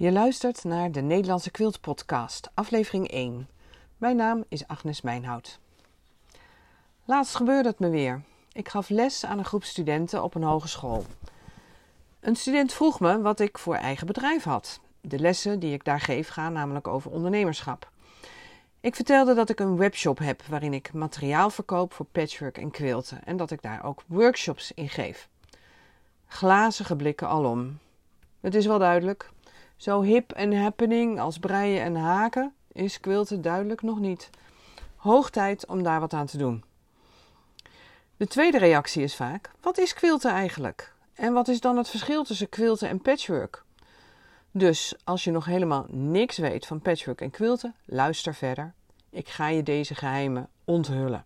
Je luistert naar de Nederlandse Quilt Podcast, aflevering 1. Mijn naam is Agnes Mijnhout. Laatst gebeurde het me weer. Ik gaf les aan een groep studenten op een hogeschool. Een student vroeg me wat ik voor eigen bedrijf had. De lessen die ik daar geef gaan namelijk over ondernemerschap. Ik vertelde dat ik een webshop heb waarin ik materiaal verkoop voor patchwork en quilten en dat ik daar ook workshops in geef. Glazige blikken alom. Het is wel duidelijk. Zo hip en happening als breien en haken is quilten duidelijk nog niet. Hoog tijd om daar wat aan te doen. De tweede reactie is vaak: wat is quilten eigenlijk? En wat is dan het verschil tussen quilten en patchwork? Dus als je nog helemaal niks weet van patchwork en quilten, luister verder. Ik ga je deze geheimen onthullen.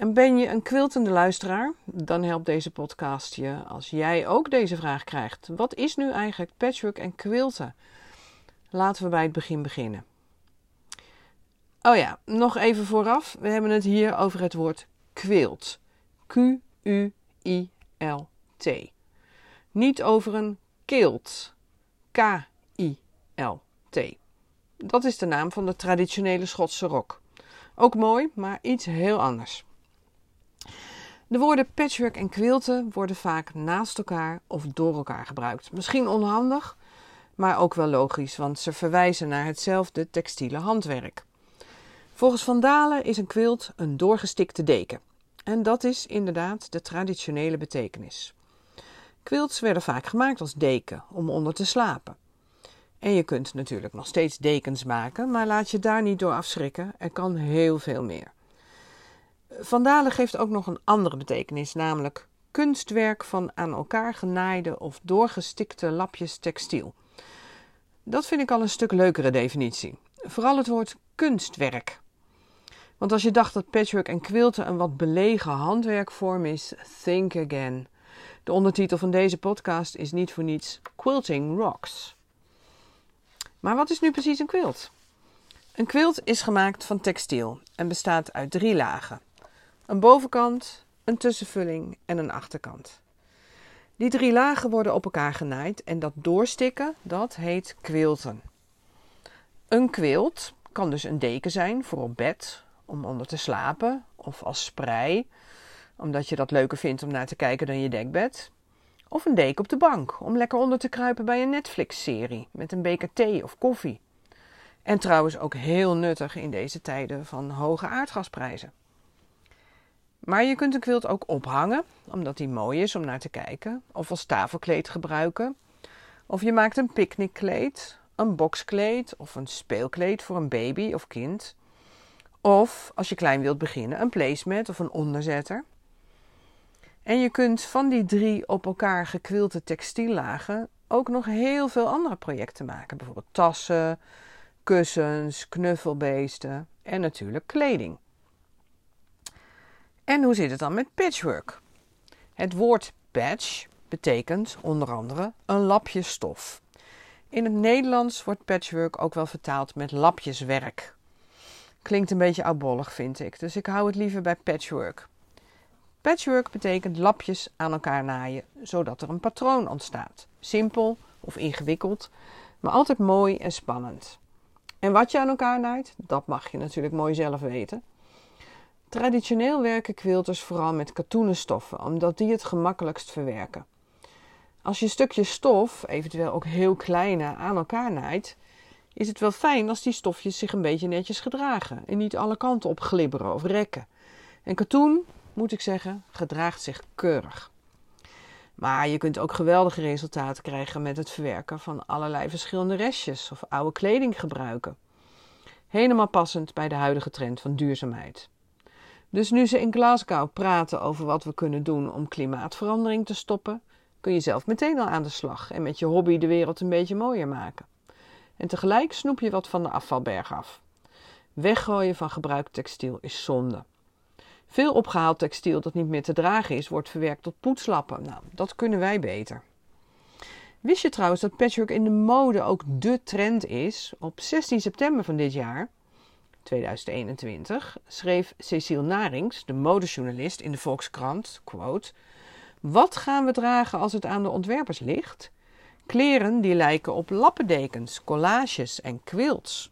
En ben je een quiltende luisteraar? Dan helpt deze podcast je als jij ook deze vraag krijgt. Wat is nu eigenlijk patchwork en quilten? Laten we bij het begin beginnen. Oh ja, nog even vooraf. We hebben het hier over het woord quilt. Q-U-I-L-T. Niet over een kilt. K-I-L-T. Dat is de naam van de traditionele Schotse rok. Ook mooi, maar iets heel anders. De woorden patchwork en quilten worden vaak naast elkaar of door elkaar gebruikt. Misschien onhandig, maar ook wel logisch, want ze verwijzen naar hetzelfde textiele handwerk. Volgens Van Dalen is een quilt een doorgestikte deken. En dat is inderdaad de traditionele betekenis. Quilts werden vaak gemaakt als deken om onder te slapen. En je kunt natuurlijk nog steeds dekens maken, maar laat je daar niet door afschrikken. Er kan heel veel meer. Vandalen geeft ook nog een andere betekenis, namelijk kunstwerk van aan elkaar genaaide of doorgestikte lapjes textiel. Dat vind ik al een stuk leukere definitie. Vooral het woord kunstwerk. Want als je dacht dat patchwork en quilten een wat belegen handwerkvorm is, think again. De ondertitel van deze podcast is niet voor niets Quilting Rocks. Maar wat is nu precies een quilt? Een quilt is gemaakt van textiel en bestaat uit drie lagen: een bovenkant, een tussenvulling en een achterkant. Die drie lagen worden op elkaar genaaid en dat doorstikken, dat heet quilten. Een quilt kan dus een deken zijn voor op bed, om onder te slapen, of als sprei, omdat je dat leuker vindt om naar te kijken dan je dekbed. Of een deken op de bank om lekker onder te kruipen bij een Netflix-serie met een beker thee of koffie. En trouwens ook heel nuttig in deze tijden van hoge aardgasprijzen. Maar je kunt een quilt ook ophangen, omdat die mooi is om naar te kijken, of als tafelkleed gebruiken. Of je maakt een picknickkleed, een boxkleed of een speelkleed voor een baby of kind. Of als je klein wilt beginnen, een placemat of een onderzetter. En je kunt van die drie op elkaar gekwilte textiellagen ook nog heel veel andere projecten maken. Bijvoorbeeld tassen, kussens, knuffelbeesten en natuurlijk kleding. En hoe zit het dan met patchwork? Het woord patch betekent onder andere een lapje stof. In het Nederlands wordt patchwork ook wel vertaald met lapjeswerk. Klinkt een beetje oudbollig, vind ik, dus ik hou het liever bij patchwork. Patchwork betekent lapjes aan elkaar naaien, zodat er een patroon ontstaat. Simpel of ingewikkeld, maar altijd mooi en spannend. En wat je aan elkaar naait, dat mag je natuurlijk mooi zelf weten. Traditioneel werken quilters vooral met katoenen stoffen, omdat die het gemakkelijkst verwerken. Als je stukjes stof, eventueel ook heel kleine, aan elkaar naait, is het wel fijn als die stofjes zich een beetje netjes gedragen en niet alle kanten op glibberen of rekken. En katoen, moet ik zeggen, gedraagt zich keurig. Maar je kunt ook geweldige resultaten krijgen met het verwerken van allerlei verschillende restjes of oude kleding gebruiken. Helemaal passend bij de huidige trend van duurzaamheid. Dus nu ze in Glasgow praten over wat we kunnen doen om klimaatverandering te stoppen, kun je zelf meteen al aan de slag en met je hobby de wereld een beetje mooier maken. En tegelijk snoep je wat van de afvalberg af. Weggooien van gebruikt textiel is zonde. Veel opgehaald textiel dat niet meer te dragen is, wordt verwerkt tot poetslappen. Nou, dat kunnen wij beter. Wist je trouwens dat patchwork in de mode ook de trend is? Op 16 september van dit jaar, 2021, schreef Cecile Narings, de modejournalist in de Volkskrant, quote, Wat gaan we dragen als het aan de ontwerpers ligt? Kleren die lijken op lappendekens, collages en quilts.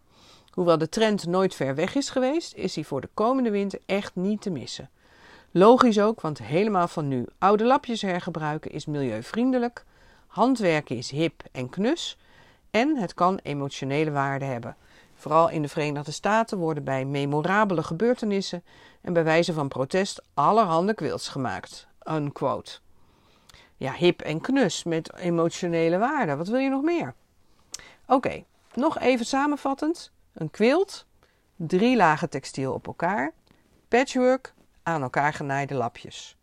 Hoewel de trend nooit ver weg is geweest, is hij voor de komende winter echt niet te missen. Logisch ook, want helemaal van nu oude lapjes hergebruiken is milieuvriendelijk, handwerken is hip en knus en het kan emotionele waarde hebben. Vooral in de Verenigde Staten worden bij memorabele gebeurtenissen en bij wijze van protest allerhande quilts gemaakt. Unquote. Ja, hip en knus met emotionele waarde. Wat wil je nog meer? Oké, nog even samenvattend. Een quilt, drie lagen textiel op elkaar, patchwork, aan elkaar genaaide lapjes.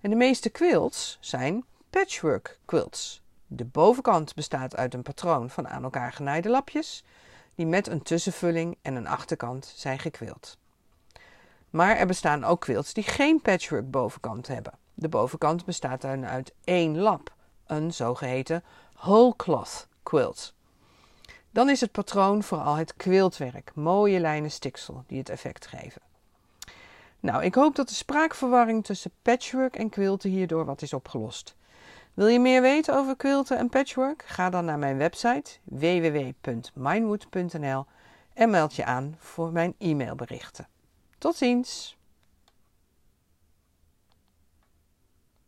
En de meeste quilts zijn patchwork quilts. De bovenkant bestaat uit een patroon van aan elkaar genaaide lapjes, die met een tussenvulling en een achterkant zijn gekwild. Maar er bestaan ook quilts die geen patchwork bovenkant hebben. De bovenkant bestaat dan uit één lap, een zogeheten whole cloth quilt. Dan is het patroon vooral het quiltwerk, mooie lijnen stiksel die het effect geven. Nou, ik hoop dat de spraakverwarring tussen patchwork en quilten hierdoor wat is opgelost. Wil je meer weten over quilten en patchwork? Ga dan naar mijn website www.minewood.nl en meld je aan voor mijn e-mailberichten. Tot ziens!